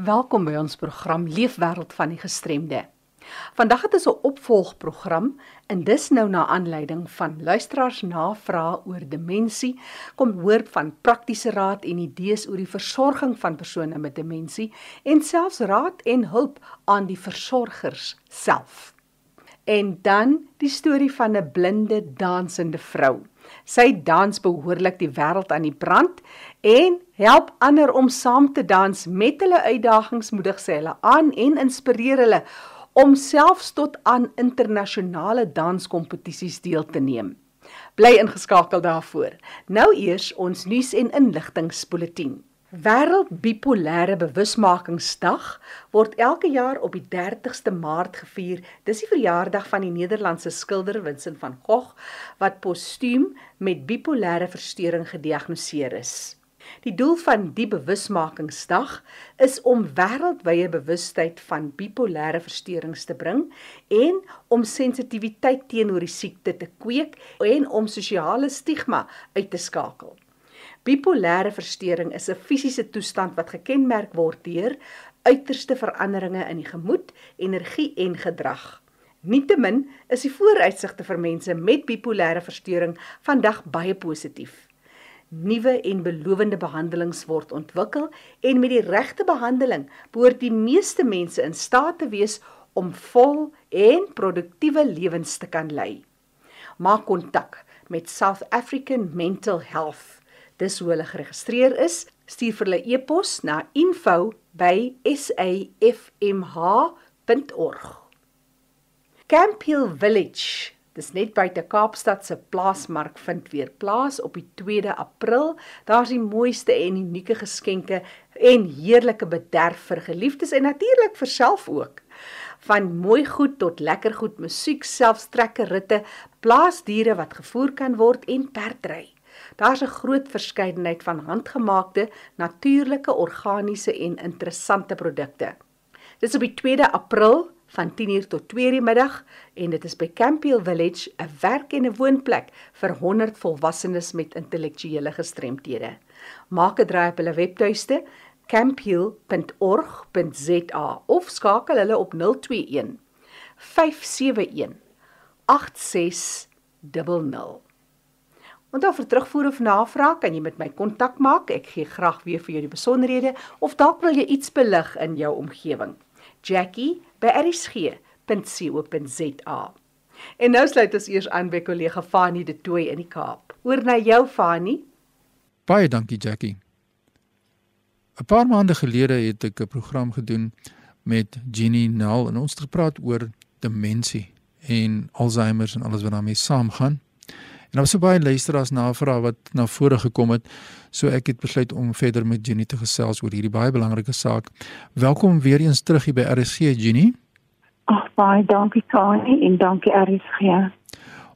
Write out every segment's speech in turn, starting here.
Welkom by ons program Leefwêreld van die Gestremde. Vandag het ons 'n opvolgprogram en dis nou na aanleiding van luisteraars navrae oor demensie, kom hoor van praktiese raad en idees oor die versorging van persone met demensie en selfs raad en hulp aan die versorgers self. En dan die storie van 'n blinde dansende vrou. Sy dans behoorlik die wêreld aan die brand en help ander om saam te dans met hulle uitdagings moedig sy hulle aan en inspireer hulle om selfs tot aan internasionale danskompetisies deel te neem. Bly ingeskakel daarvoor. Nou eers ons nuus en inligtingspoletie. Wêreld Bipolêre Bewusmakingsdag word elke jaar op die 30ste Maart gevier. Dis die verjaardag van die Nederlandse skilder Vincent van Gogh wat postuum met bipolêre verstoring gediagnoseer is. Die doel van die Bewusmakingsdag is om wêreldwye bewustheid van bipolêre versteurings te bring en om sensitiwiteit teenoor die siekte te kweek en om sosiale stigma uit te skakel. Bipolêre verstoring is 'n fisiese toestand wat gekenmerk word deur uiterste veranderinge in die gemoed, energie en gedrag. Nietemin is die vooruitsigte vir mense met bipolêre verstoring vandag baie positief. Nuwe en belowende behandelings word ontwikkel en met die regte behandeling behoort die meeste mense in staat te wees om vol en produktiewe lewens te kan lei. Maak kontak met South African Mental Health dis hoe hulle geregistreer is, stuur vir hulle e-pos na info@safmh.org. Camp Hill Village, dis net buite Kaapstad se plaasmark vind weer plaas op die 2de April. Daar's die mooiste en unieke geskenke en heerlike bederf vir geliefdes en natuurlik vir self ook van mooi goed tot lekker goed musiek, selfs trekkerritte, plaasdiere wat gevoer kan word en perdry. Daar's 'n groot verskeidenheid van handgemaakte, natuurlike, organiese en interessante produkte. Dit is op die 2de April van 10:00 tot 2:00 die middag en dit is by Campiel Village, 'n werk en 'n woonplek vir 100 volwassenes met intellektuele gestremthede. Maak 'n draai op hulle webtuiste campiel.org.za of skakel hulle op 021 571 8600. Onthou vir terugvoer of navraag kan jy met my kontak maak. Ek gee graag weer vir jou die besonderhede of dalk wil jy iets belig in jou omgewing. Jackie by erisg.co.za. En nou sluit ons eers aan by kollega Fanie de Tooy in die Kaap. Oor na jou Fanie. Baie dankie Jackie. 'n Paar maande gelede het ek 'n program gedoen met Jenny Nel en ons het gepraat oor demensie en Alzheimer en alles wat daarmee saamgaan. En daar was so baie luisteraars navraag wat na vore gekom het. So ek het besluit om verder met Jenny te gesels oor hierdie baie belangrike saak. Welkom weer eens terug hier by RSG Jenny. Ag baie dankie Kani en dankie RSG.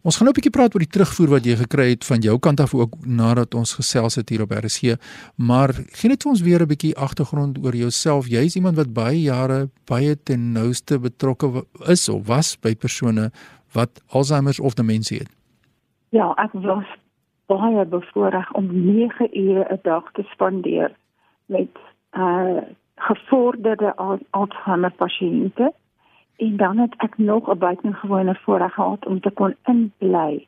Ons gaan nou 'n bietjie praat oor die terugvoer wat jy gekry het van jou kant af ook nadat ons gesels het hier op RSG. Maar gee net vir ons weer 'n bietjie agtergrond oor jouself. Jy's iemand wat baie jare baie ten nouste betrokke is of was by persone wat Alzheimer of demensie het. Ja, ek was baie bevoorreg om 9 ure 'n dag te spandeer met uh gevorderde Alzheimer pasiënte en dan het ek nog 'n buitengewone voorreg gehad om te kon inbly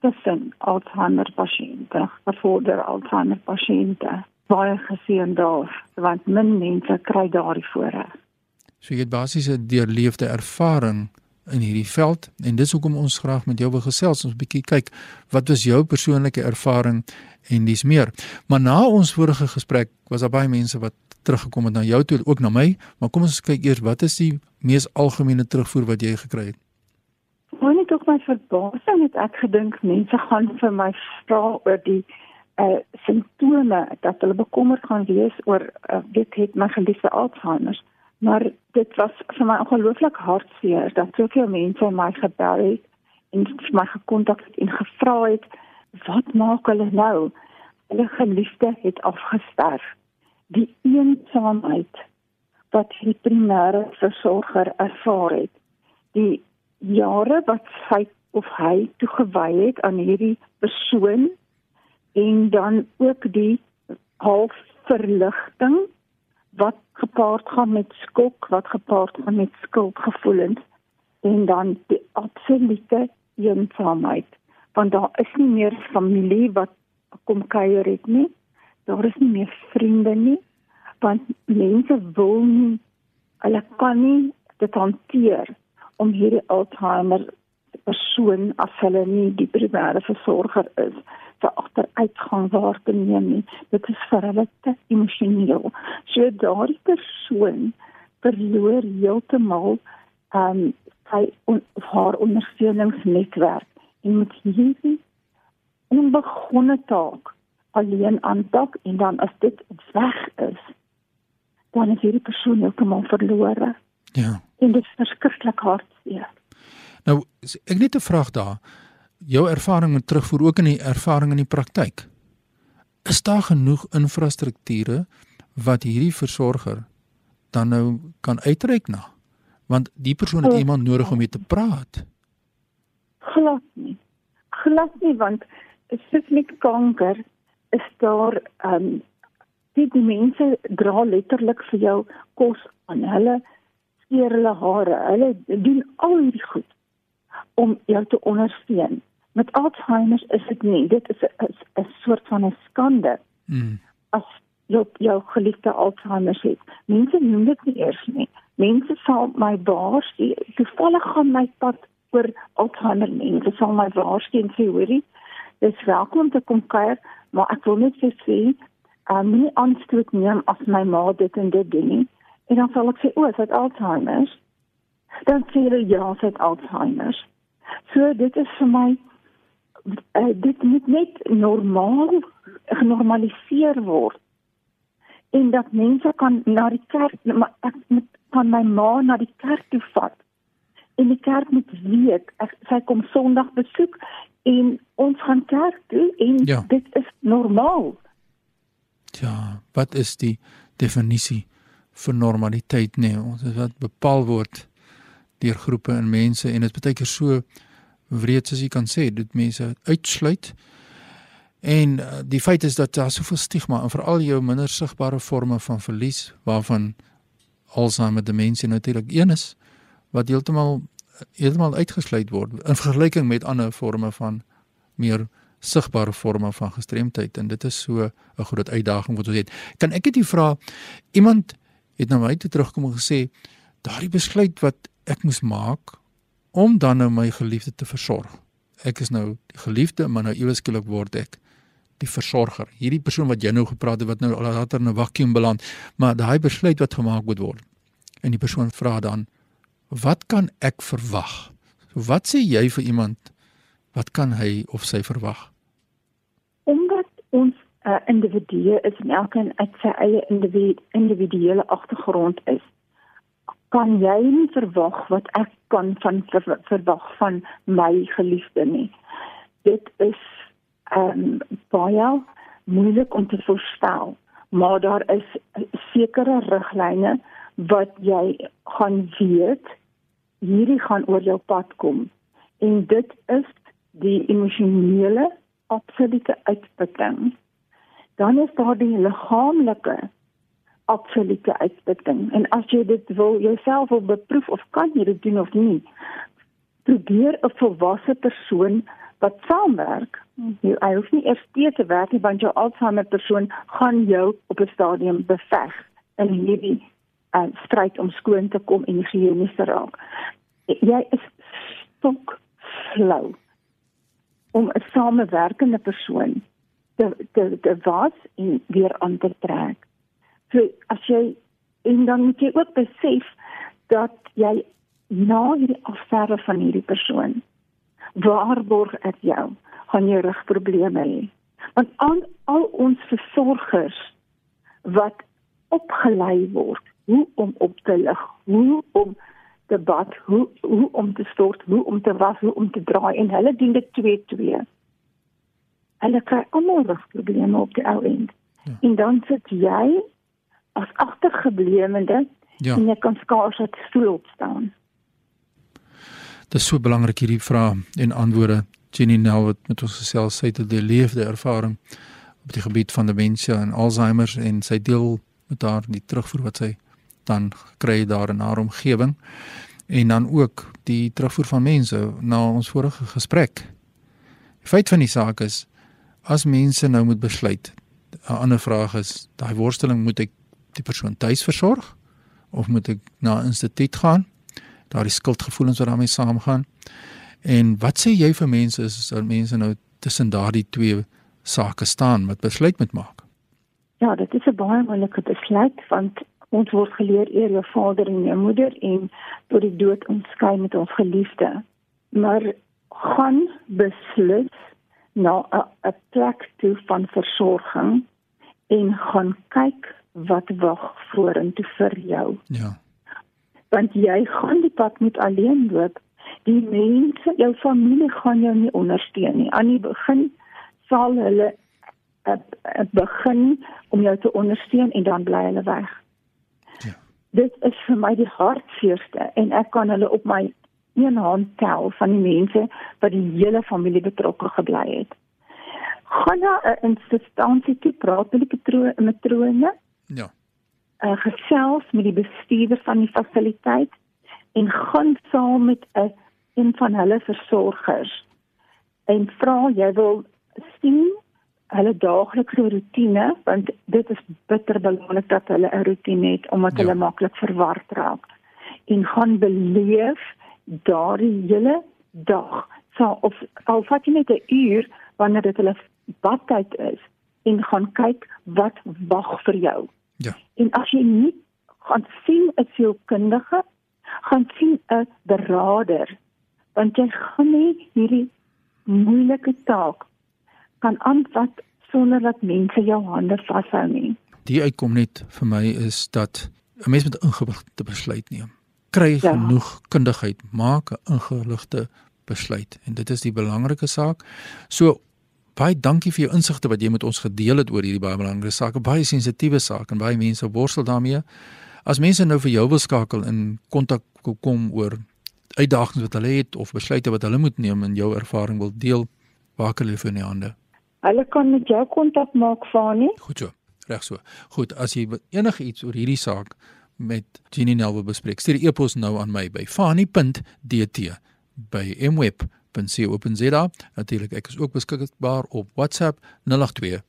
tussen Alzheimer pasiënte, gevorderde Alzheimer pasiënte. Baie geseën daar, want min mense kry daardie voorreg. So jy het basies 'n deurleefde ervaring in hierdie veld en dis hoekom ons graag met jou wil gesels ons 'n bietjie kyk wat was jou persoonlike ervaring en dis meer. Maar na ons vorige gesprek was daar baie mense wat teruggekom het na jou toe ook na my, maar kom ons kyk eers wat is die mees algemene terugvoer wat jy gekry het? Hoe net ook my verbasing het ek gedink mense gaan vir my vra oor die uh simptome dat hulle bekommerd gaan wees oor uh, dit het my geliefde Alzheimer Maar dit was vir my ongelooflik hartseer dat soveel mense my gebel het en my gekontak het en gevra het wat maak hulle nou? Hulle geliefde het afgestorf. Die eensaamheid wat die primêre versorger ervaar het. Die jare wat sy of hy toegewy het aan hierdie persoon en dan ook die half verligting wat gepaard gaan met skok, wat gepaard gaan met skuldgevoelens en dan die absolute eensaamheid. Want daar is nie meer familie wat kom kuier het nie. Daar is nie meer vriende nie. Want mense wil nie hulle kan nie dit hanteer om hierdie Alzheimer persoon as hulle nie die primêre versorger is se agteruitgang waar te neem nie. Dit is vir hulle te emosioneel. So daardie persoon verloor heeltemal ehm um, sy on, haar ondersteuningsnetwerk en moet hierdie onbegonne taak alleen aanpak en dan as dit weg is dan is hierdie persoon heeltemal verlore. Ja. En dit is verskriklik hartseer. Nou ek net 'n vraag daar jou ervaring met terugvoer ook in die ervaring in die praktyk. Is daar genoeg infrastrukture wat hierdie versorger dan nou kan uitreik na? Want die persoon het iemand nodig om mee te praat. Glad nie. Glad nie want spesifiek kanker is daar ehm um, die, die mense dra letterlik vir jou kos aan. Hulle skeer hulle hare. Hulle doen al hierdie goed om jou te ondersteun met Alzheimer is dit nie dit is 'n soort van 'n skande. Mm. as jy jou geliefde Alzheimer het mense noem dit nie eers nie mense sal my waarsku toevallig gaan my pad oor Alzheimer mense sal my waarsku en sê hoorie dis welkom te kom kuier maar ek wil net sê uh, nie aanstoot neem as my ma dit en dit doen nie. En dan sal ek sê o, dit Alzheimer dan sê hulle ja, dit Alzheimer so dit is vir my uh, dit moet net normaal genormaliseer word. En dat mense kan na die kerk maar ek moet van my ma na die kerk toe vat. En die kerk moet weet ek, sy kom sonderdag besoek en ons gaan kerk toe en ja. dit is normaal. Ja wat is die definisie vir normaliteit nee ons wat bepaal word deur groepe en mense en dit is baie keer so wreed soos jy kan sê dit mense uitsluit. En uh, die feit is dat daar soveel stigma en veral jou minder sigbare forme van verlies waarvan Alzheimer demensie natuurlik een is wat heeltemal heeltemal uitgesluit word in vergelyking met ander forme van meer sigbare forme van gestremdheid. En dit is so 'n groot uitdaging wat ons het. Kan ek dit vra iemand het na my toe terugkom en gesê daardie besluit wat ek moes maak om dan nou my geliefde te versorg. Ek is nou die geliefde, maar nou ewe skielik word ek die versorger. Hierdie persoon wat jy nou gepraat het wat nou later in 'n vakuum beland, maar daai besluit wat gemaak moet word. En die persoon vra dan: "Wat kan ek verwag?" So wat sê jy vir iemand? Wat kan hy of sy verwag? Omdat ons 'n uh, individu is en elkeen uit sy eie individuele agtergrond is, kan jy nie verwag wat ek kan van ver, verwag van my geliefde nie. Dit is ehm um, baie moeilik om te verstaan, maar daar is sekere riglyne wat jy gaan weet hierdie gaan oor jou pad kom. En dit is die emosionele absolute uitputting. Dan is daar die liggaamlike absolute uitputting. En as jy dit wil jouself wil beproef of kan jy dit doen of nie, probeer 'n volwasse persoon wat saamwerk. Jy hoef nie eers te werk nie want jou Alzheimer persoon gaan jou op 'n stadium beveg in hierdie uh, stryd om skoon te kom en higiënies te raak. Jy is stok flou om 'n samewerkende persoon te te te was en weer aan te trek. So as jy en dan moet jy ook besef dat jy na hierdie afsterwe van hierdie persoon waarborg ek jou gaan jy rugprobleme hê. Want al, al ons versorgers wat opgelei word hoe om op te lig, hoe om te bad, hoe hoe om te stort, hoe om te was, hoe om te draai en hulle doen dit twee twee. Hulle kry almal rugprobleme op die ou end. Ja. En dan sit jy as agtergebleemde ja. en jy kan skaars uit stoel opstaan. Dit is so belangrik hierdie vrae en antwoorde. Jenny nou wat met ons gesels sy het 'n leefde ervaring op die gebied van demensie en Alzheimer en sy deel met haar die terugvoer wat sy dan kry daar in haar omgewing en dan ook die terugvoer van mense na ons vorige gesprek. Die feit van die saak is as mense nou moet besluit, 'n ander vraag is, daai worsteling moet ek die persoon tuis versorg of moet ek na 'n instituut gaan? Daardie skuldgevoelens wat daarmee saamgaan. En wat sê jy vir mense as mense nou tussen daardie twee sake staan wat besluit moet maak? Ja, dit is 'n baie moeilike besluit want ons word geleer eer jou vader en jou moeder en tot die dood ontskei met ons geliefde. Maar gaan beslis na 'n plek toe van versorging en gaan kyk wat wag vorentoe vir jou. Ja. Want jy gaan die pad moet alleen loop. Die mense, jou familie gaan jou nie ondersteun nie. Aan die begin sal hulle uh, uh, begin om jou te ondersteun en dan bly hulle weg. Ja. Dit is vir my die hartseerste en ek kan hulle op my een hand tel van die mense wat die hele familie betrokke gebly het. Gaan na 'n instansie toe praat met die matrone. Ja. Uh, gesels met die bestuurder van die fasiliteit en gaan saam met 'n een van hulle versorgers en vra jy wil sien hulle daaglikse rotine want dit is bitter belangrik dat hulle 'n rotine het omdat ja. hulle maklik verward raak en gaan beleef daardie hele dag so of al vat jy net 'n uur wanneer dit hulle badtyd is en gaan kyk wat wag vir jou. Ja. En as jy nie gaan sien 'n sielkundige, gaan sien 'n beraader want jy gaan nie hierdie moeilike taak kan aanvat sonder dat mense jou hande vashou nie. Die uitkom net vir my is dat 'n mens met ingewigte besluit neem. Kry ja. genoeg kundigheid, maak 'n ingeligte besluit en dit is die belangrike saak. So baie dankie vir jou insigte wat jy met ons gedeel het oor hierdie baie belangrike saak, 'n baie sensitiewe saak en baie mense worstel daarmee. As mense nou vir jou wil skakel in kontak kom oor uitdagings wat hulle het of besluite wat hulle moet neem en jou ervaring wil deel, waar kan hulle vir in die hande? Hulle kan met jou kontak maak, Fani. Goed so. Reg so. Goed, as jy enige iets oor hierdie saak met Jenny Nel wil bespreek, stuur 'n e-pos nou aan my by fani.dt by mweb.co.za. Natuurlik, ek is ook beskikbaar op WhatsApp 082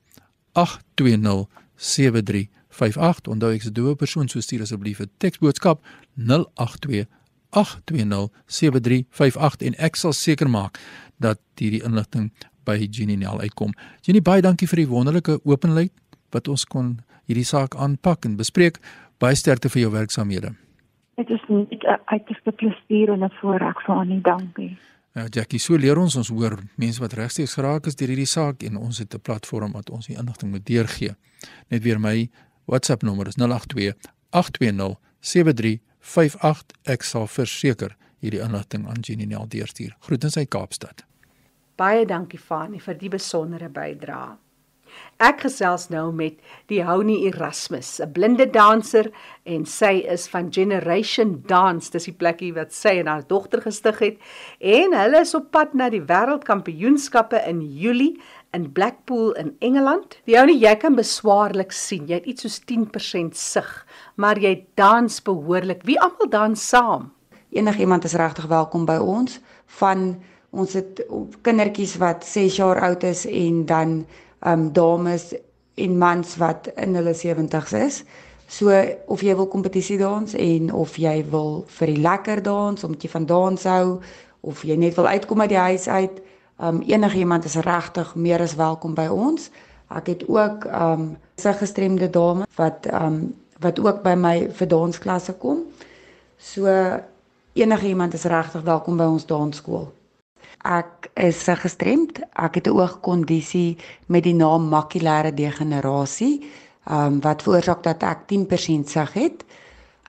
820 7358. Onthou ek se doewe persoon, so stuur asseblief 'n teksboodskap 082 820 7358 en ek sal seker maak dat hierdie inligting by Jenny Nel uitkom. Jenny, baie dankie vir die wonderlike openheid wat ons kon hierdie saak aanpak en bespreek. Baie sterkte vir jou werksaamhede. Dit is net 'n uiterste plesier en 'n voorreg vir aan u. Dankie. Ja, Jackie, so leer ons ons hoor mense wat regstreeks geraak is deur hierdie saak en ons het 'n platform wat ons die inligting moet deurgee. Net weer my WhatsApp nommer is 082 820 7358. Ek sal verseker hierdie inligting aan Jenny Nel deurstuur. Groetens uit Kaapstad. Baie dankie Fani vir die besondere bydrae. Ek gesels nou met die Houni Erasmus, 'n blinde danser en sy is van Generation Dance, dis die plekkie wat sy en haar dogter gestig het en hulle is op pad na die wêreldkampioenskappe in Julie in Blackpool in Engeland. Die Houni, jy kan beswaarlik sien, jy het iets soos 10% sig, maar jy dans behoorlik. Wie almal dans saam? Enigiemand is regtig welkom by ons van Ons het kindertjies wat 6 jaar oud is en dan um, dames en mans wat in hulle 70's is. So of jy wil kompetisie dans en of jy wil vir die lekker dans omdat jy van dans hou of jy net wil uitkom uit die huis uit, um, enigiemand is regtig meer as welkom by ons. Ek het ook um, se gestremde dame wat um, wat ook by my vir dansklasse kom. So enigiemand is regtig welkom by ons dansskool. Ek is gestremd. Ek het 'n oogkondisie met die naam makulêre degenerasie, um, wat veroorsaak dat ek 10% sig het.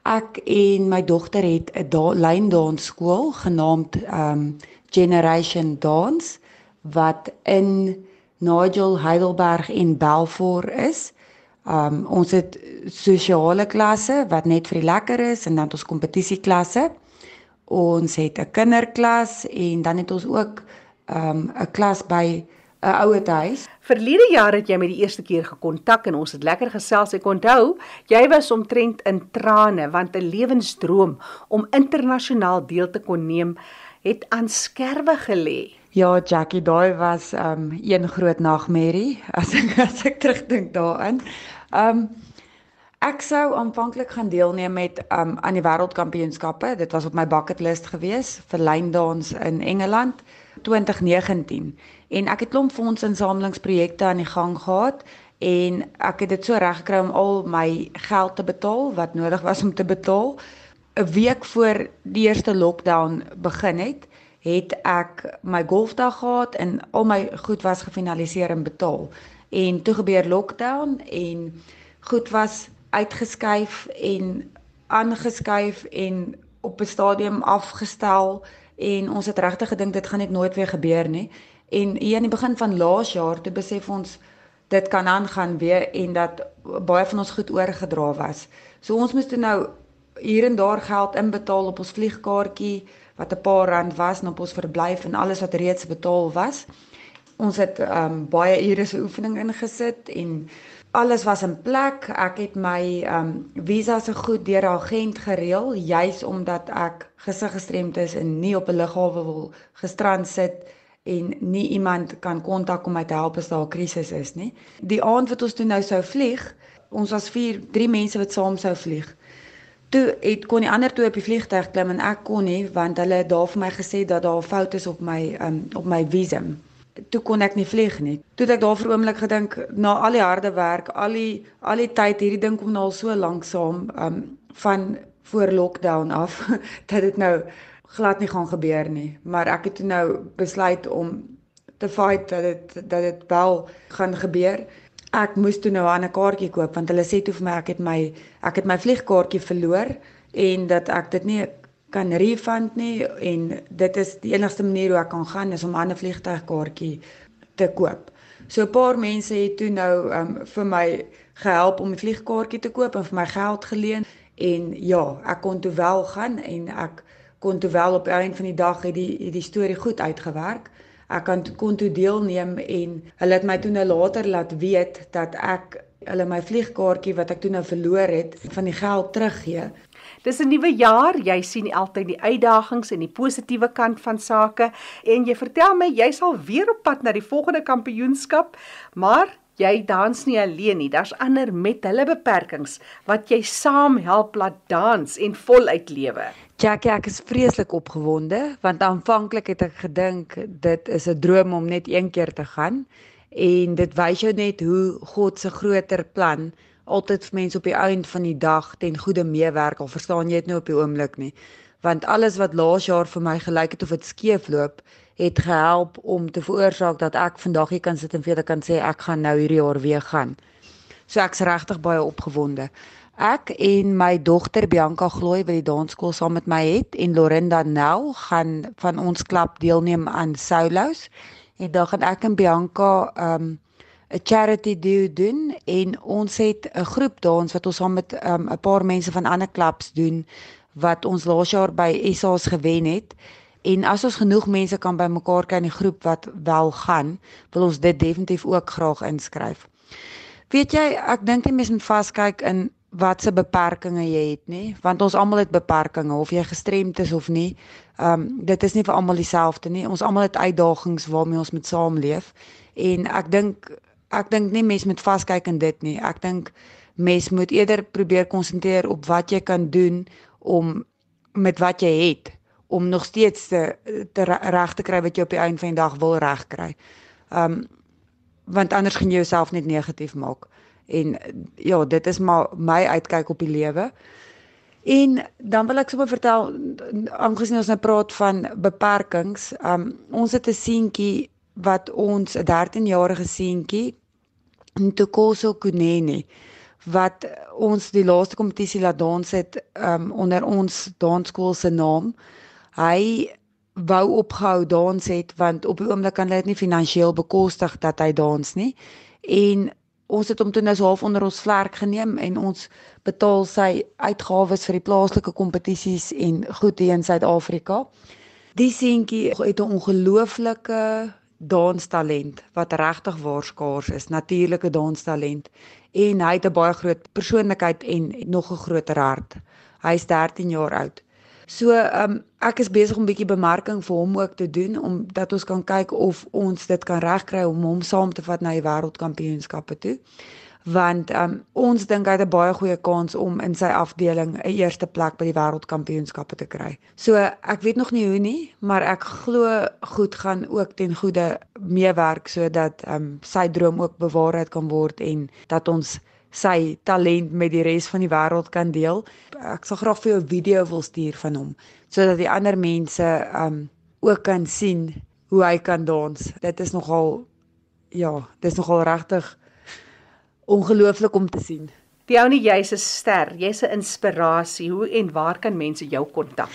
Ek en my dogter het 'n da lyndansskool genaamd ehm um, Generation Dance wat in Nigel Heidelberg in Belfort is. Um, ons het sosiale klasse wat net vir die lekker is en dan ons kompetisieklasse. Ons het 'n kinderklas en dan het ons ook 'n um, klas by 'n ouer huis. Verlede jaar het jy my die eerste keer gekontak en ons het lekker gesels. Ek onthou, jy was omtrent in trane want 'n lewensdroom om internasionaal deel te kon neem het aan skerwe gelê. Ja, Jackie, daai was um een groot nagmerrie as ek as ek terugdink daaraan. Um ek sou aanvanklik gaan deelneem met um aan die wêreldkampioenskappe. Dit was op my bucket list gewees vir lyndans in Engeland 2019 en ek het klomp fondsinsamelingsprojekte aan die gang gehad en ek het dit so reg gekry om al my geld te betaal wat nodig was om te betaal. 'n Week voor die eerste lockdown begin het, het ek my golfdag gehad en al my goed was gefinaliseer en betaal. En toe gebeur lockdown en goed was uitgeskuif en aangeskuif en op 'n stadium afgestel en ons het regtig gedink dit gaan net nooit weer gebeur nie. En hier in die begin van laas jaar toe besef ons dit kan aangaan weer en dat baie van ons goed oorgedra was. So ons moes toe nou hier en daar geld inbetaal op ons vliegkaartjie wat 'n paar rand was en op ons verblyf en alles wat reeds betaal was. Ons het um, baie ure se oefening ingesit en alles was in plek. Ek het my um visa se goed deur 'n agent gereël juis omdat ek gesig gestremd is en nie op 'n lughawe wil gestrand sit en nie iemand kan kontak om my te help as daar 'n krisis is nie. Die aand wat ons toe nou sou vlieg, ons was 4, 3 mense wat saam sou vlieg. Toe het kon die ander twee op die vliegtuig klim en ek kon nie want hulle het daar vir my gesê dat daar 'n fout is op my um op my visum toe kon ek nie vlieg nie. Toe het ek daar vir 'n oomblik gedink na al die harde werk, al die al die tyd hierdie ding kom nou al so lank saam um van voor lockdown af dat dit nou glad nie gaan gebeur nie. Maar ek het toe nou besluit om te fight dat dit dat dit wel gaan gebeur. Ek moes toe nou 'n ander kaartjie koop want hulle sê toe vir my ek het my ek het my vliegkaartjie verloor en dat ek dit nie kan refund nie en dit is die enigste manier hoe ek kan gaan is om 'n ander vliegtuigkaartjie te koop. So 'n paar mense het toe nou um, vir my gehelp om die vliegkaartjie te koop en vir my geld geleen en ja, ek kon toe wel gaan en ek kon toe wel op een van die dag het die het die storie goed uitgewerk. Ek kan kon toe deelneem en hulle het my toe nou later laat weet dat ek hulle my vliegkaartjie wat ek toe nou verloor het van die geld teruggee Dis 'n nuwe jaar, jy sien altyd die uitdagings en die positiewe kant van sake en jy vertel my jy sal weer op pad na die volgende kampioenskap, maar jy dans nie alleen nie. Daar's ander met hulle beperkings wat jy saam help laat dans en voluit lewe. Jackie, ek is vreeslik opgewonde want aanvanklik het ek gedink dit is 'n droom om net een keer te gaan en dit wys jou net hoe God se groter plan altyd vir mense op die einde van die dag ten goeie meewerk al verstaan jy dit nou op die oomblik nie. Want alles wat laas jaar vir my gelyk het of dit skeefloop het gehelp om te veroorsaak dat ek vandag hier kan sit en vir julle kan sê ek gaan nou hierdie jaar weer gaan. So ek's regtig baie opgewonde. Ek en my dogter Bianca Glooi wat die dansskool saam met my het en Lorinda Nel gaan van ons klub deelneem aan Solos. En dan gaan ek en Bianca um 'n charity do doen en ons het 'n groep dans wat ons saam met um, 'n um, paar mense van ander klubs doen wat ons laas jaar by SA's gewen het. En as ons genoeg mense kan bymekaar kry in die groep wat wel gaan, wil ons dit definitief ook graag inskryf. Weet jy, ek dink jy mens moet vaskyk in wat se beperkings jy het, nê? Want ons almal het beperkings of jy gestremd is of nie. Ehm um, dit is nie vir almal dieselfde nie. Ons almal het uitdagings waarmee ons moet saamleef. En ek dink ek dink nie mens moet vaskyk in dit nie. Ek dink mens moet eerder probeer konsentreer op wat jy kan doen om met wat jy het om nog steeds te, te reg te kry wat jy op die einde van die dag wil regkry. Um want anders gaan jy jouself net negatief maak. En ja, dit is maar my uitkyk op die lewe. En dan wil ek sommer vertel aangesien ons nou praat van beperkings, um ons het 'n seentjie wat ons 'n 13-jarige seentjie Ntokoso Kunene wat ons die laaste kompetisie laat dans het um, onder ons dansskool se naam. Hy wou ophou dans het want op die oomblik kan hy dit nie finansiëel bekostig dat hy dans nie. En ons het hom toe nou half onder ons vlerk geneem en ons betaal sy uitgawes vir die plaaslike kompetisies en goed hier in Suid-Afrika. Die seentjie het 'n ongelooflike danstalent wat regtig waar skaars is, natuurlike danstalent en hy het 'n baie groot persoonlikheid en nog 'n groter hart. Hy is 13 jaar oud. So, ehm um, ek is besig om 'n bietjie bemarking vir hom ook te doen om dat ons kan kyk of ons dit kan regkry om hom saam te vat na die wêreldkampioenskappe toe. Want um, ons dink hy het 'n baie goeie kans om in sy afdeling 'n eerste plek by die wêreldkampioenskappe te kry. So, ek weet nog nie hoe nie, maar ek glo goed gaan ook ten goeie meewerk sodat um, sy droom ook bewaarheid kan word en dat ons sy talent met die res van die wêreld kan deel. Ek sal graag vir jou 'n video wil stuur van hom sodat die ander mense um ook kan sien hoe hy kan dans. Dit is nogal ja, dit is nogal regtig ongelooflik om te sien. Diony, jy's 'n ster, jy's 'n inspirasie. Hoe en waar kan mense jou kontak?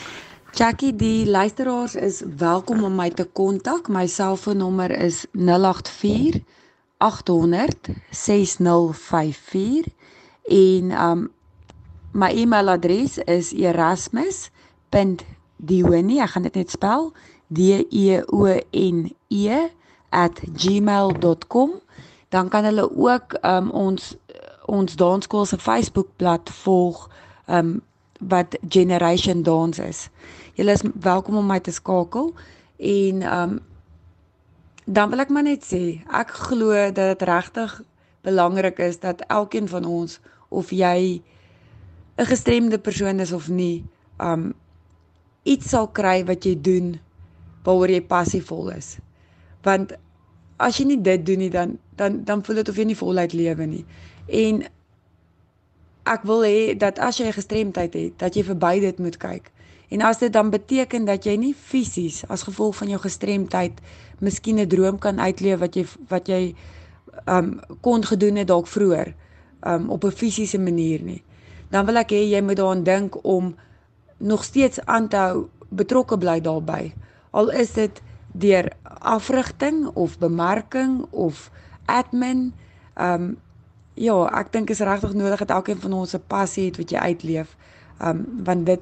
Jackie, die luisteraars is welkom om my te kontak. My selfoonnommer is 084 800 6054 en um my e-mailadres is erasmus.dione ek gaan dit net spel d e o n e @gmail.com dan kan hulle ook um ons ons dansskool se Facebookblad volg um wat Generation Dance is. Julle is welkom om my te skakel en um dan wil ek maar net sê, ek glo dat dit regtig belangrik is dat elkeen van ons of jy 'n gestremde persoon is of nie, um iets sal kry wat jy doen waaroor jy passievol is. Want as jy nie dit doen nie dan dan dan voel dit of jy nie voluit lewe nie. En ek wil hê dat as jy 'n gestremdheid het, dat jy verby dit moet kyk. En as dit dan beteken dat jy nie fisies as gevolg van jou gestremdheid miskien 'n droom kan uitleef wat jy wat jy um kon gedoen het dalk vroeër um op 'n fisiese manier nie. Dan wil ek hê jy moet daaraan dink om nog steeds aan te hou betrokke bly daarbey. Al is dit deur afrigting of bemarking of admin um ja, ek dink is regtig nodig dat elkeen van ons 'n passie het wat jy uitleef. Um want dit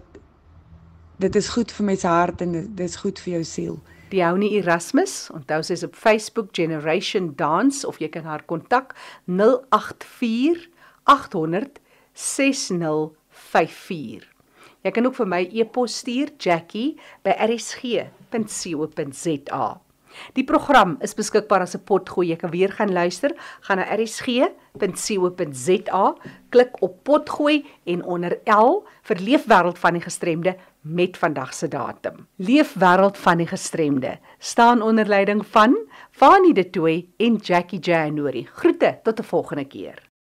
dit is goed vir my se hart en dit is goed vir jou siel. Diony Erasmus, onthou sy is op Facebook Generation Dance of jy kan haar kontak 084 800 6054. Jy kan ook vir my e-pos stuur jackie@rsg.co.za. Die program is beskikbaar as 'n potgooi. Jy kan weer gaan luister. Gaan na rsg.co.za, klik op potgooi en onder L vir Leefwêreld van die Gestremde met vandag se datum. Leefwêreld van die Gestremde staan onder leiding van Fanie De Tooy en Jackie January. Groete tot 'n volgende keer.